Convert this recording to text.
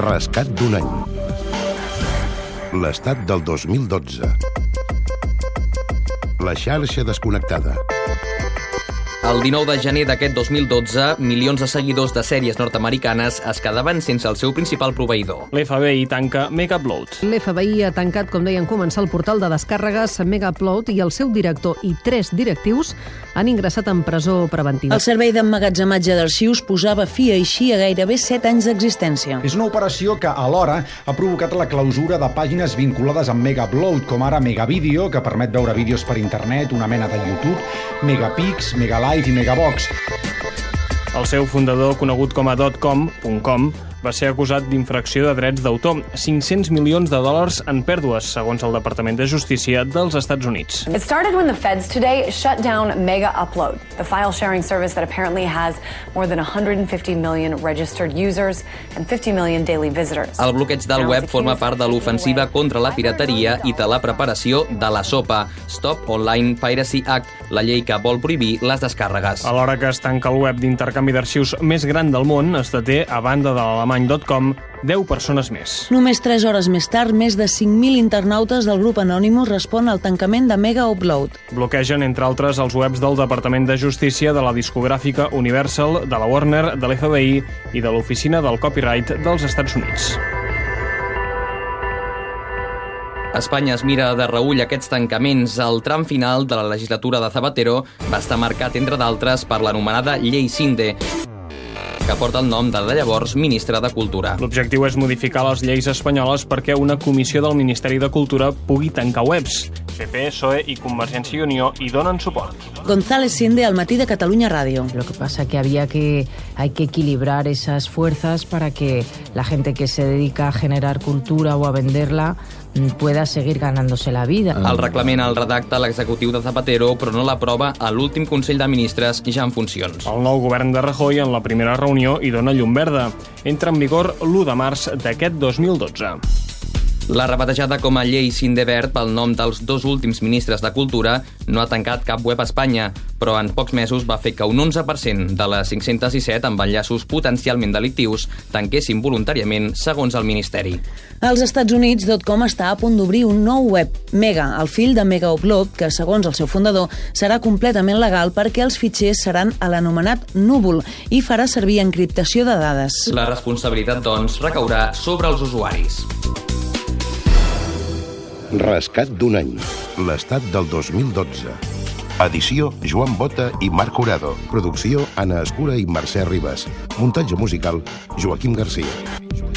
Rescat d'un any. L'estat del 2012. La xarxa desconnectada. El 19 de gener d'aquest 2012, milions de seguidors de sèries nord-americanes es quedaven sense el seu principal proveïdor. L'FBI tanca Megaupload. L'FBI ha tancat, com deien, començar el portal de descàrregues Megaupload i el seu director i tres directius han ingressat en presó preventiva. El servei d'emmagatzematge d'arxius posava fi així a gairebé 7 anys d'existència. És una operació que alhora ha provocat la clausura de pàgines vinculades amb Megaupload, com ara Megavideo, que permet veure vídeos per internet, una mena de YouTube, Megapix, Megalive i Megabox. El seu fundador, conegut com a .com.com, va ser acusat d'infracció de drets d'autor, 500 milions de dòlars en pèrdues, segons el Departament de Justícia dels Estats Units. It started when the feds today shut down Mega Upload, the file sharing service that apparently has more than 150 million registered users and 50 million daily visitors. El bloqueig del web forma part de l'ofensiva contra la pirateria i de la preparació de la SOPA, Stop Online Piracy Act, la llei que vol prohibir les descàrregues. Alhora que es tanca el web d'intercanvi d'arxius més gran del món, es deté, a banda de l'alemany.com, 10 persones més. Només 3 hores més tard, més de 5.000 internautes del grup Anonymous respon al tancament de Mega Upload. Bloquegen, entre altres, els webs del Departament de Justícia, de la discogràfica Universal, de la Warner, de l'FBI i de l'Oficina del Copyright dels Estats Units. Espanya es mira de reull aquests tancaments. El tram final de la legislatura de Zapatero va estar marcat, entre d'altres, per l'anomenada Llei Cinde, que porta el nom de la llavors ministra de Cultura. L'objectiu és modificar les lleis espanyoles perquè una comissió del Ministeri de Cultura pugui tancar webs. PP, PSOE i Convergència i Unió hi donen suport. González Sinde, al matí de Catalunya Ràdio. Lo que pasa que había que hay que equilibrar esas fuerzas para que la gente que se dedica a generar cultura o a venderla pueda seguir ganándose la vida. El reglament el redacta l'executiu de Zapatero, però no l'aprova a l'últim Consell de Ministres ja en funcions. El nou govern de Rajoy en la primera reunió hi dona llum verda. Entra en vigor l'1 de març d'aquest 2012. La rebatejada com a llei Sindevert pel nom dels dos últims ministres de Cultura no ha tancat cap web a Espanya, però en pocs mesos va fer que un 11% de les 517 amb enllaços potencialment delictius tanquessin voluntàriament, segons el Ministeri. Als Estats Units, .com està a punt d'obrir un nou web, Mega, el fill de Mega Upload, que, segons el seu fundador, serà completament legal perquè els fitxers seran a l'anomenat núvol i farà servir encriptació de dades. La responsabilitat, doncs, recaurà sobre els usuaris. Rescat d'un any. L'estat del 2012. Edició Joan Bota i Marc Curado. Producció Anna Escura i Mercè Ribas. Muntatge musical Joaquim Garcia.